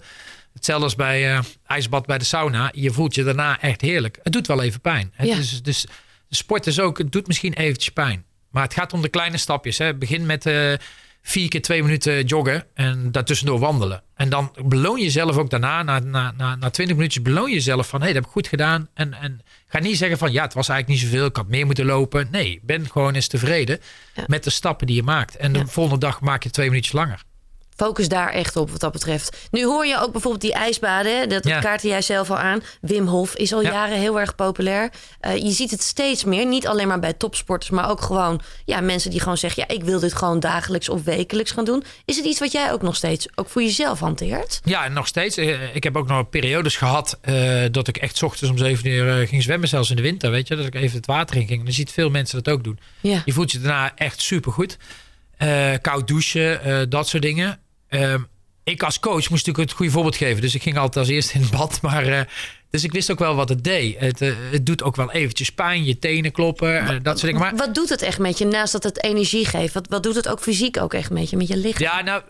Hetzelfde als bij uh, ijsbad bij de sauna. Je voelt je daarna echt heerlijk. Het doet wel even pijn. Ja. Dus, dus sport is ook, het doet misschien eventjes pijn. Maar het gaat om de kleine stapjes. Hè. Begin met uh, vier keer twee minuten joggen en daartussendoor wandelen. En dan beloon je jezelf ook daarna, na, na, na, na 20 minuutjes, beloon je jezelf van hé, hey, dat heb ik goed gedaan. En, en ga niet zeggen van ja, het was eigenlijk niet zoveel, ik had meer moeten lopen. Nee, ben gewoon eens tevreden met de stappen die je maakt. En de volgende dag maak je twee minuutjes langer. Focus daar echt op wat dat betreft. Nu hoor je ook bijvoorbeeld die ijsbaden. Dat ja. kaartte jij zelf al aan. Wim Hof is al jaren heel erg populair. Uh, je ziet het steeds meer. Niet alleen maar bij topsporters, maar ook gewoon ja, mensen die gewoon zeggen: ja, ik wil dit gewoon dagelijks of wekelijks gaan doen. Is het iets wat jij ook nog steeds ook voor jezelf hanteert? Ja, nog steeds. Eh, ik heb ook nog periodes gehad uh, dat ik echt ochtends om zeven uur ging zwemmen, zelfs in de winter. Weet je, dat ik even het water in ging. En dan ziet veel mensen dat ook doen. Ja. Je voelt je daarna echt super goed. koud douchen, dat soort dingen. Ehm, ik als coach moest natuurlijk het goede voorbeeld geven. Dus ik ging altijd als eerste in het bad. Maar, uh, dus ik wist ook wel wat het deed. Het, uh, het doet ook wel eventjes pijn, je tenen kloppen, uh, dat soort dingen. Maar, wat doet het echt met je, naast dat het energie geeft? Wat, wat doet het ook fysiek ook echt met je, met je lichaam? Ja, nou,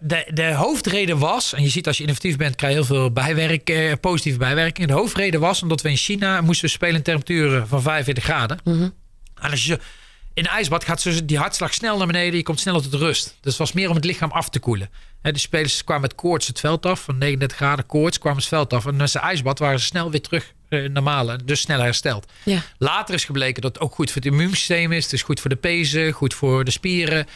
de, de hoofdreden was... en je ziet als je innovatief bent, krijg je heel veel bijwerk, positieve bijwerkingen. De hoofdreden was omdat we in China moesten spelen in temperaturen van 45 graden. Mm -hmm. En als je in een ijsbad gaat die hartslag snel naar beneden. Je komt sneller tot rust. Dus het was meer om het lichaam af te koelen. de spelers kwamen met koorts het veld af. Van 39 graden koorts kwamen het veld af. En met zijn ijsbad waren ze snel weer terug uh, normale. Dus sneller hersteld. Ja. Later is gebleken dat het ook goed voor het immuunsysteem is. Het is goed voor de pezen, goed voor de spieren.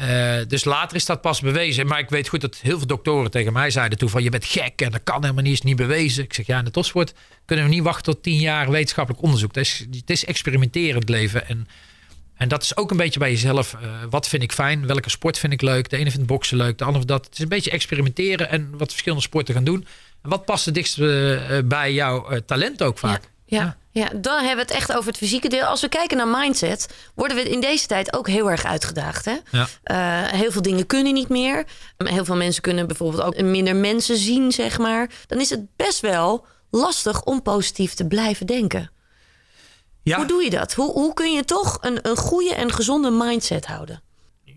Uh, dus later is dat pas bewezen. Maar ik weet goed dat heel veel doktoren tegen mij zeiden toen van je bent gek en dat kan helemaal niet, is niet bewezen. Ik zeg ja, in de topsport kunnen we niet wachten tot tien jaar wetenschappelijk onderzoek. Het is, het is experimenterend leven en en dat is ook een beetje bij jezelf. Uh, wat vind ik fijn? Welke sport vind ik leuk? De ene vindt boksen leuk, de ander dat. Het is een beetje experimenteren en wat verschillende sporten gaan doen. En wat past het dichtst uh, bij jouw talent ook vaak? Ja, ja. ja, dan hebben we het echt over het fysieke deel. Als we kijken naar mindset, worden we in deze tijd ook heel erg uitgedaagd. Hè? Ja. heel veel dingen kunnen niet meer. Heel veel mensen kunnen bijvoorbeeld ook minder mensen zien, zeg maar. Dan is het best wel lastig om positief te blijven denken. Ja. Hoe doe je dat? Hoe, hoe kun je toch een, een goede en gezonde mindset houden?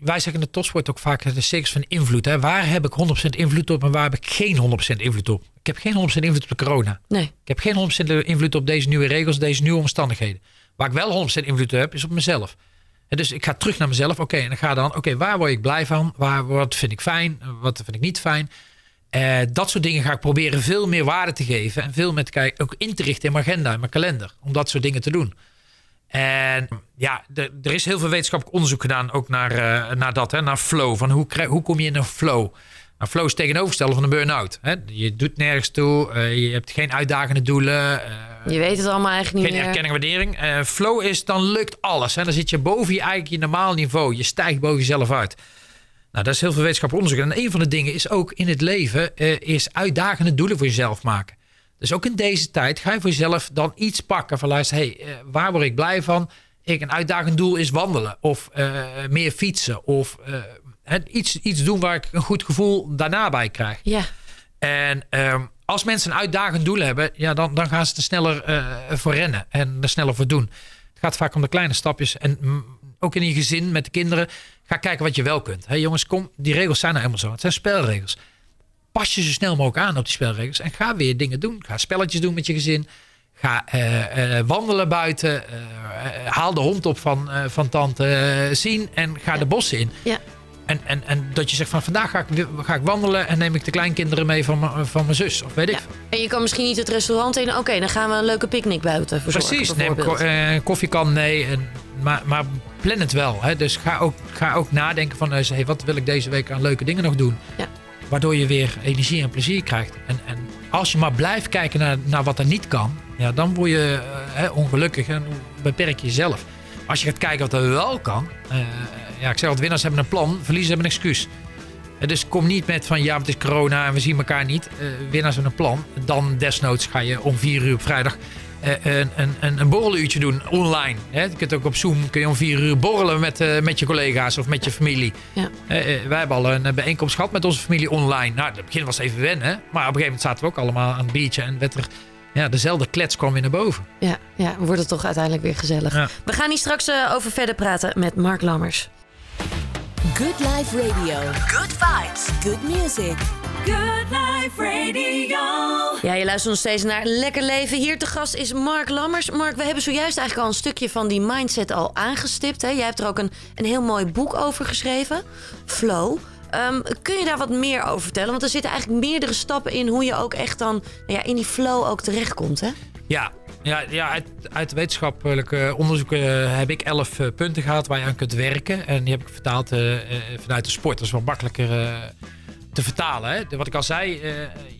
Wij zeggen in de topsport ook vaak de cirkels van invloed. Hè? Waar heb ik 100% invloed op en waar heb ik geen 100% invloed op? Ik heb geen 100% invloed op de corona. Nee. Ik heb geen 100% invloed op deze nieuwe regels, deze nieuwe omstandigheden. Waar ik wel 100% invloed op heb, is op mezelf. dus ik ga terug naar mezelf. Oké, en dan ga dan, oké, waar word ik blij van? Waar, wat vind ik fijn? Wat vind ik niet fijn? Uh, dat soort dingen ga ik proberen veel meer waarde te geven. En veel met kijken, ook in te richten in mijn agenda, in mijn kalender. Om dat soort dingen te doen. En ja, er is heel veel wetenschappelijk onderzoek gedaan ook naar, uh, naar dat, hè, naar flow. Van hoe, hoe kom je in een flow? Nou, flow is tegenovergestelde van een burn-out. Hè? Je doet nergens toe, uh, je hebt geen uitdagende doelen. Uh, je weet het allemaal eigenlijk niet geen meer. Geen erkenning waardering. flow is, dan lukt alles. Hè? Dan zit je boven je eigen je normaal niveau. Je stijgt boven jezelf uit. Nou, dat is heel veel wetenschappelijk onderzoek. En een van de dingen is ook in het leven uh, is uitdagende doelen voor jezelf maken. Dus ook in deze tijd ga je voor jezelf dan iets pakken van luister, hey, uh, waar word ik blij van? Ik een uitdagend doel is wandelen of uh, meer fietsen of iets, iets doen waar ik een goed gevoel daarna bij krijg. Ja. En um, als mensen een uitdagend doel hebben, ja, dan, dan gaan ze er sneller voor rennen en er sneller voor doen. Het gaat vaak om de kleine stapjes. En ook in je gezin met de kinderen. Ga kijken wat je wel kunt. Hey, jongens, kom, die regels zijn nou helemaal zo. Het zijn spelregels. Pas je zo snel mogelijk aan op die spelregels. En ga weer dingen doen. Ga spelletjes doen met je gezin. Ga uh, uh, wandelen buiten. Uh, haal de hond op van, van tante zien. En ga de bossen in. Ja. En, en, en dat je zegt van vandaag ga ik, ga ik wandelen en neem ik de kleinkinderen mee van, van mijn zus. Of weet ik. En je kan misschien niet het restaurant in. Oké, dan gaan we een leuke picknick buiten verzorgen. Precies, neem ko koffiekan mee. En, maar, maar plan het wel. Hè? Dus ga ook, ga ook nadenken van hey, wat wil ik deze week aan leuke dingen nog doen. Ja. Waardoor je weer energie en plezier krijgt. En, en als je maar blijft kijken naar, naar wat er niet kan, ja, dan word je uh, ongelukkig en beperk je jezelf. Als je gaat kijken wat er wel kan. Uh, ja, ik zeg altijd, winnaars hebben een plan, verliezers hebben een excuus. Dus kom niet met van ja, het is corona en we zien elkaar niet. winnaars hebben een plan. Dan desnoods ga je om vier uur op vrijdag een, een, een borreluurtje doen online. Hè? Je kunt ook op Zoom kun je om vier uur borrelen met, uh, met je collega's of met je familie. Ja. Uh, wij hebben al een bijeenkomst gehad met onze familie online. Nou, het begin was even wennen. Maar op een gegeven moment zaten we ook allemaal aan het biertje. En werd er, ja, dezelfde klets kwam weer naar boven. Ja, ja wordt het toch uiteindelijk weer gezellig. We gaan hier straks over verder praten met Mark Lammers. Good Life Radio. Good vibes. Good music. Good Life Radio. Ja, je luistert nog steeds naar Lekker Leven. Hier te gast is Mark Lammers. Mark, we hebben zojuist eigenlijk al een stukje van die mindset al aangestipt. Hè? Jij hebt er ook een, een heel mooi boek over geschreven. Flow. Ehm, kun je daar wat meer over vertellen? Want er zitten eigenlijk meerdere stappen in hoe je ook echt dan nou ja, in die flow ook terechtkomt, hè? Ja, ja, ja uit, uit wetenschappelijke onderzoeken heb ik elf eh, punten gehad waar je aan kunt werken. En die heb ik vertaald eh, eh, vanuit de sport. Dat is wat makkelijker te vertalen. Hè. Wat ik al zei,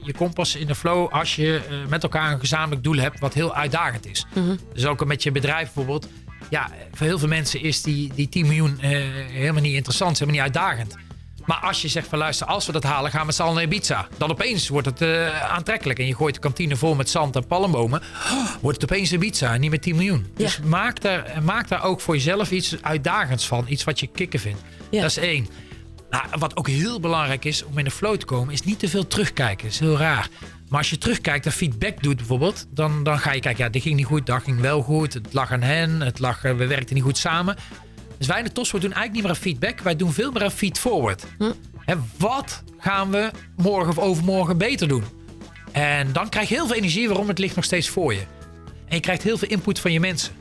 je komt pas in de flow als je met elkaar een gezamenlijk doel hebt wat heel uitdagend is. Mhm. Dus ook met je bedrijf bijvoorbeeld. Ja, voor heel veel mensen is die, die 10 miljoen helemaal niet interessant, helemaal niet uitdagend. Maar als je zegt van luister, als we dat halen, gaan we met z'n allen naar Ibiza. Dan opeens wordt het aantrekkelijk. En je gooit de kantine vol met zand en palmbomen. wordt het opeens Ibiza en niet met 10 miljoen. Dus maak daar, maak daar ook voor jezelf iets uitdagends van. Iets wat je kicken vindt. Dat is één. Nou, wat ook heel belangrijk is om in de flow te komen, is niet te veel terugkijken. Dat is heel raar. Maar als je terugkijkt en feedback doet bijvoorbeeld, dan, dan ga je kijken, ja, dit ging niet goed, dat ging wel goed. Het lag aan hen, het lag, we werkten niet goed samen. Dus wij in de Tossport doen eigenlijk niet meer aan feedback. Wij doen veel meer aan feed-forward. Hm. wat gaan we morgen of overmorgen beter doen? En dan krijg je heel veel energie waarom het ligt nog steeds voor je. En je krijgt heel veel input van je mensen.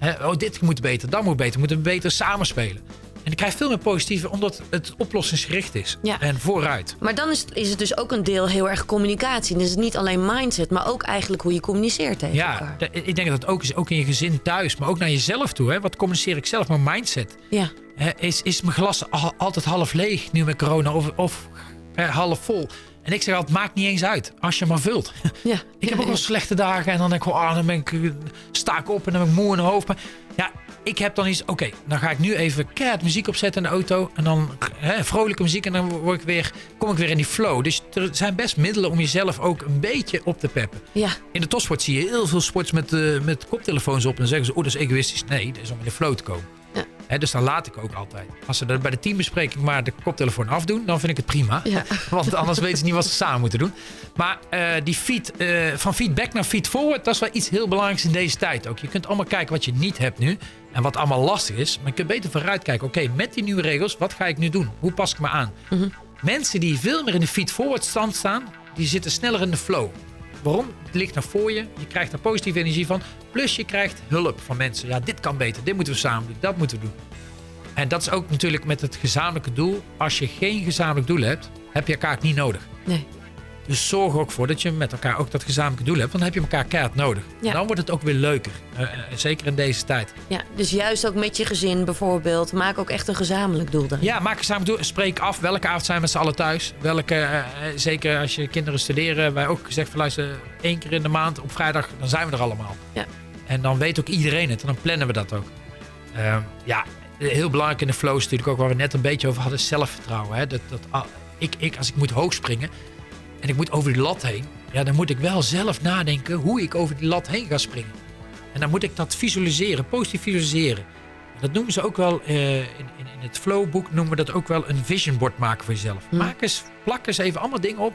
oh, dit moet beter, dat moet beter. We moeten beter samenspelen. En je krijgt veel meer positieve, omdat het oplossingsgericht is. Ja. En vooruit. Maar dan is, is het dus ook een deel heel erg communicatie. Dus het is niet alleen mindset, maar ook eigenlijk hoe je communiceert tegen ja, elkaar. ik denk dat het ook is, ook in je gezin thuis, maar ook naar jezelf toe. Hè? Wat communiceer ik zelf? Mijn mindset. Ja. Hè, is, is mijn glas al- altijd half leeg nu met corona of, of half vol? En ik zeg altijd, maakt niet eens uit. Als je maar vult. Ja. Ik heb ook wel slechte dagen en dan denk ik, oh, dan ben ik, sta ik op en dan ben ik moe in de hoofd. Maar ja, ik heb dan iets, oké, dan ga ik nu even keihard muziek opzetten in de auto. En dan hè, vrolijke muziek en dan word ik weer, kom ik weer in die flow. Dus er zijn best middelen om jezelf ook een beetje op te peppen. Ja. In de topsport zie je heel veel sports met, eh, met koptelefoons op. En dan zeggen ze, oh, dat is egoïstisch. Nee, dat is om in de flow te komen. Dus dan laat ik ook altijd. Als ze bij de teambespreking maar de koptelefoon afdoen, dan vind ik het prima. Ja. Want anders weten ze niet wat ze samen moeten doen. Maar eh, die feed, eh, van feedback naar feed forward, dat is wel iets heel belangrijks in deze tijd ook. Je kunt allemaal kijken wat je niet hebt nu en wat allemaal lastig is. Maar je kunt beter vooruit kijken. Oké, met die nieuwe regels, wat ga ik nu doen? Hoe pas ik me aan? Mensen die veel meer in de feed forward stand staan, die zitten sneller in de flow. Waarom? Het ligt naar voor je. Je krijgt er positieve energie van. Plus je krijgt hulp van mensen. Ja, dit kan beter. Dit moeten we samen doen. Dat moeten we doen. En dat is ook natuurlijk met het gezamenlijke doel. Als je geen gezamenlijk doel hebt, heb je elkaar niet nodig. Nee. Dus zorg ook voor dat je met elkaar ook dat gezamenlijke doel hebt. Want dan heb je elkaar keihard nodig. Ja. Dan wordt het ook weer leuker. Eh, eh, zeker in deze tijd. ja, dus juist ook met je gezin bijvoorbeeld. Maak ook echt een gezamenlijk doel dan. Ja, maak een gezamenlijk doel. Spreek af welke avond zijn we met z'n allen thuis. Welke, eh, zeker als je kinderen studeren. Wij ook gezegd van luister, één keer in de maand op vrijdag, dan zijn we er allemaal. Ja. En dan weet ook iedereen het. En dan plannen we dat ook. Ehm, ja, heel belangrijk in de flow is natuurlijk ook waar we net een beetje over hadden. Zelfvertrouwen. Hè? Dat, dat, ah, ik, ik, als ik moet hoog springen en ik moet over die lat heen. Ja, dan moet ik wel zelf nadenken hoe ik over die lat heen ga springen. En dan moet ik dat visualiseren, positief visualiseren. Dat noemen ze ook wel, eh, in, in, in het flowboek noemen we dat ook wel een vision board maken voor jezelf. Maak eens, plak eens even allemaal dingen op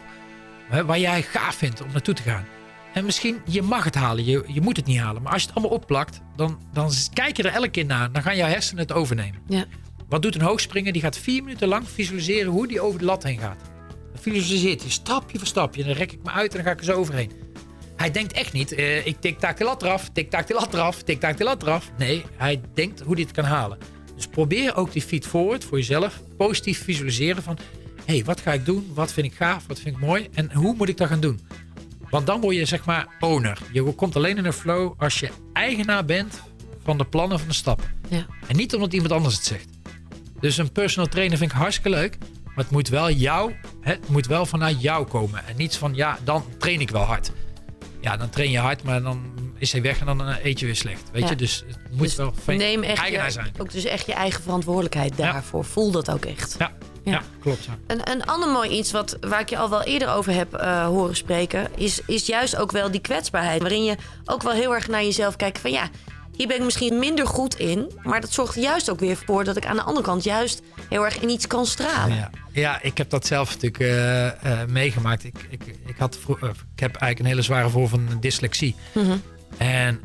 hè, waar jij gaaf vindt om naartoe te gaan. En misschien, je mag het halen, je, je moet het niet halen. Maar als je het allemaal opplakt, dan, dan kijk je er elke keer naar. Dan gaan jouw hersenen het overnemen. Ja. Wat doet een hoogspringer? Die gaat vier minuten lang visualiseren hoe die over de lat heen gaat. Dan visualiseert hij stapje voor stapje. En dan rek ik me uit en dan ga ik er zo overheen. Hij denkt echt niet, eh, ik tik-tak de lat eraf, tik-tak de lat eraf, tik-tak de lat eraf. Nee, hij denkt hoe hij het kan halen. Dus probeer ook die feed forward voor jezelf. Positief visualiseren van, hé, hey, wat ga ik doen? Wat vind ik gaaf? Wat vind ik mooi? En hoe moet ik dat gaan doen? Want dan word je zeg maar owner. Je komt alleen in een flow als je eigenaar bent van de plannen van de stappen. Ja. En niet omdat iemand anders het zegt. Dus een personal trainer vind ik hartstikke leuk. Maar het moet wel jou, het moet wel vanuit jou komen. En niet van, ja, dan train ik wel hard. Ja, dan train je hard, maar dan is hij weg en dan eh, eet je weer slecht. Weet Ja. je, dus het moet Dus wel van neem echt eigenaar je, zijn. ook dus echt je eigen verantwoordelijkheid Ja. daarvoor. Voel dat ook echt. Ja, Ja. ja. klopt. Ja. Een, een ander mooi iets wat, waar ik je al wel eerder over heb eh, horen spreken, is, is juist ook wel die kwetsbaarheid. Waarin je ook wel heel erg naar jezelf kijkt van ja, hier ben ik misschien minder goed in. Maar dat zorgt juist ook weer voor dat ik aan de andere kant juist heel erg in iets kan stralen. Ja. ja, ik heb dat zelf natuurlijk eh, eh, meegemaakt. Ik, ik, ik, had eh, ik heb eigenlijk een hele zware vorm van dyslexie. Mhm. En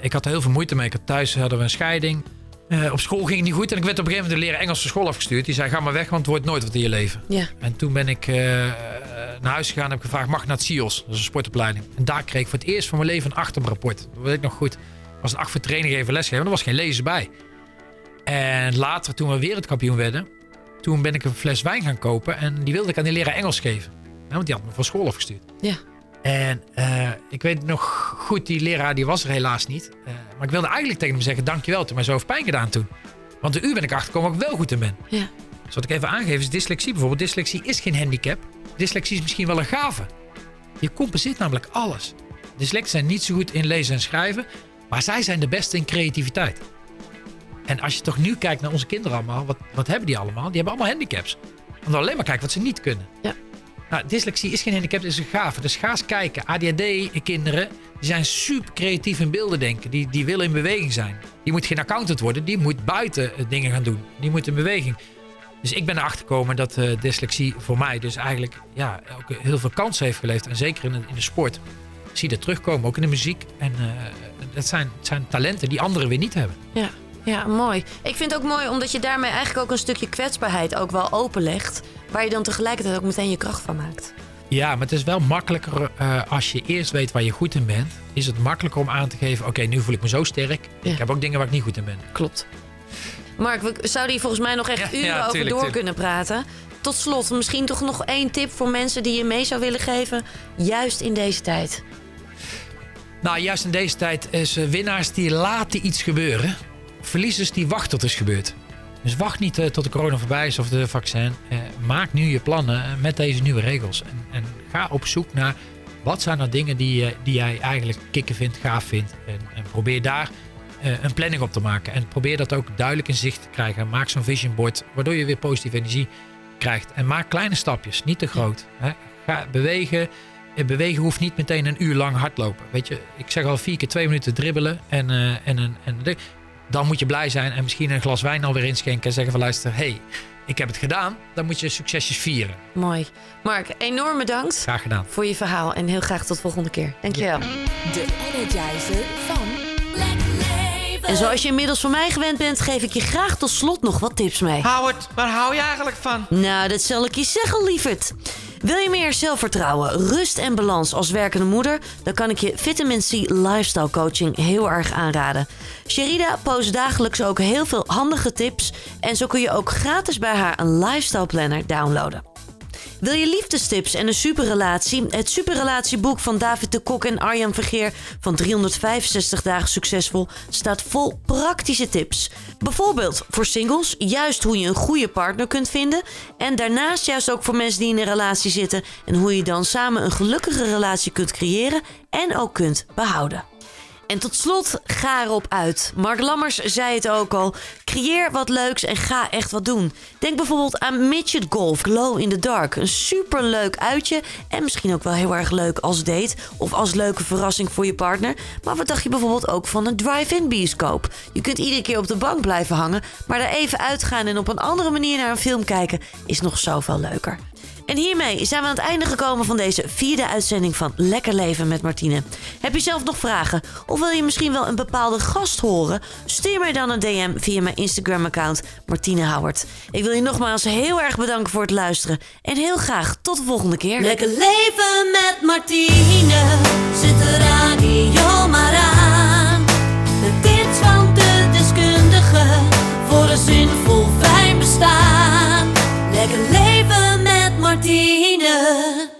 ik had er heel veel moeite mee. Ik had thuis hadden we een scheiding. Op school ging het niet goed. En ik werd op een gegeven moment de leraar Engels van school afgestuurd. Die zei, ga maar weg, want het wordt nooit wat in je leven. Ja. En toen ben ik naar huis gegaan en heb gevraagd: mag ik naar het CIOS? Dat is een sportopleiding. En daar kreeg ik voor het eerst van mijn leven een achterrapport. Dat weet ik nog goed. Was een acht voor training even lesgeven. Er was geen lezen bij. En later, toen we weer het kampioen werden, toen ben ik een fles wijn gaan kopen. En die wilde ik aan die leraar Engels geven. want die had me van school afgestuurd. Ja. En uh, ik weet nog goed, die leraar die was er helaas niet. Uh, maar ik wilde eigenlijk tegen hem zeggen, dankjewel, toen mij zo heeft pijn gedaan toen. Want de u ben ik achtergekomen dat ik wel goed in ben. Ja. Dus wat ik even aangeef is dyslexie bijvoorbeeld. Dyslexie is geen handicap. Dyslexie is misschien wel een gave. Je compenseert namelijk alles. Dyslecten zijn niet zo goed in lezen en schrijven, maar zij zijn de beste in creativiteit. En als je toch nu kijkt naar onze kinderen allemaal, wat, wat hebben die allemaal? Die hebben allemaal handicaps. Omdat alleen maar kijken wat ze niet kunnen. Ja. Nou, dyslexie is geen handicap, het is een gave. Dus ga eens kijken. ADHD-kinderen zijn super creatief in beelden denken. Die, die willen in beweging zijn. Die moet geen accountant worden, die moet buiten eh, dingen gaan doen. Die moet in beweging. Dus ik ben erachter gekomen dat uh, dyslexie voor mij dus eigenlijk ja, ook heel veel kansen heeft geleefd. En zeker in de, in de sport. Zie je dat terugkomen, ook in de muziek. En uh, dat zijn, talenten die anderen weer niet hebben. Ja. Ja, mooi. Ik vind het ook mooi omdat je daarmee eigenlijk ook een stukje kwetsbaarheid ook wel openlegt. Waar je dan tegelijkertijd ook meteen je kracht van maakt. Ja, maar het is wel makkelijker uh, als je eerst weet waar je goed in bent. Is het makkelijker om aan te geven: oké, nu voel ik me zo sterk. Ja. Ik heb ook dingen waar ik niet goed in ben. Klopt. Mark, we zouden hier volgens mij nog echt uren ja, over door kunnen praten. Tot slot, misschien toch nog één tip voor mensen die je mee zou willen geven, juist in deze tijd. Nou, juist in deze tijd is uh, winnaars die laten iets gebeuren. Verliezers die wachten tot het is gebeurd. Dus wacht niet uh, tot de corona voorbij is of de vaccin. Uh, maak nu je plannen met deze nieuwe regels. En, en, ga op zoek naar wat zijn er dingen die, die jij eigenlijk kicken vindt, gaaf vindt. En, en probeer daar een planning op te maken. En probeer dat ook duidelijk in zicht te krijgen. Maak zo'n vision board, waardoor je weer positieve energie krijgt. En maak kleine stapjes, niet te groot. Hè. Ga bewegen. Bewegen hoeft niet meteen een uur lang hardlopen. Weet je, ik zeg al vier keer twee minuten dribbelen. En, uh, en, en, en dan moet je blij zijn en misschien een glas wijn alweer inschenken. En zeggen van luister, hey, ik heb het gedaan. Dan moet je succesjes vieren. Mooi. Mark, enorm bedankt. Graag gedaan. Voor je verhaal en heel graag tot de volgende keer. Dankjewel. De Energizer van en zoals je inmiddels van mij gewend bent, geef ik je graag tot slot nog wat tips mee. Howard, waar hou je eigenlijk van? Nou, dat zal ik je zeggen, lieverd. Wil je meer zelfvertrouwen, rust en balans als werkende moeder? Dan kan ik je Vitamin C Lifestyle Coaching heel erg aanraden. Sherida post dagelijks ook heel veel handige tips. En zo kun je ook gratis bij haar een lifestyle planner downloaden. Wil je liefdestips en een superrelatie? Het superrelatieboek van David de Kok en Arjan Vergeer van 365 dagen succesvol staat vol praktische tips. Bijvoorbeeld voor singles, juist hoe je een goede partner kunt vinden. En daarnaast juist ook voor mensen die in een relatie zitten en hoe je dan samen een gelukkige relatie kunt creëren en ook kunt behouden. En tot slot, ga erop uit. Mark Lammers zei het ook al. Creëer wat leuks en ga echt wat doen. Denk bijvoorbeeld aan Midget Golf Glow in the Dark. Een superleuk uitje en misschien ook wel heel erg leuk als date of als leuke verrassing voor je partner. Maar wat dacht je bijvoorbeeld ook van een drive-in bioscoop? Je kunt iedere keer op de bank blijven hangen, maar er even uitgaan en op een andere manier naar een film kijken is nog zoveel leuker. En hiermee zijn we aan het einde gekomen van deze vierde uitzending van Lekker Leven met Martine. Heb je zelf nog vragen of wil je misschien wel een bepaalde gast horen? Stuur mij dan een DM via mijn Instagram-account Martine Howard. Ik wil je nogmaals heel erg bedanken voor het luisteren en heel graag tot de volgende keer. Lekker Leven met Martine, zit de radio maar aan. De tips van de deskundige voor een zinvol fijn bestaan. China.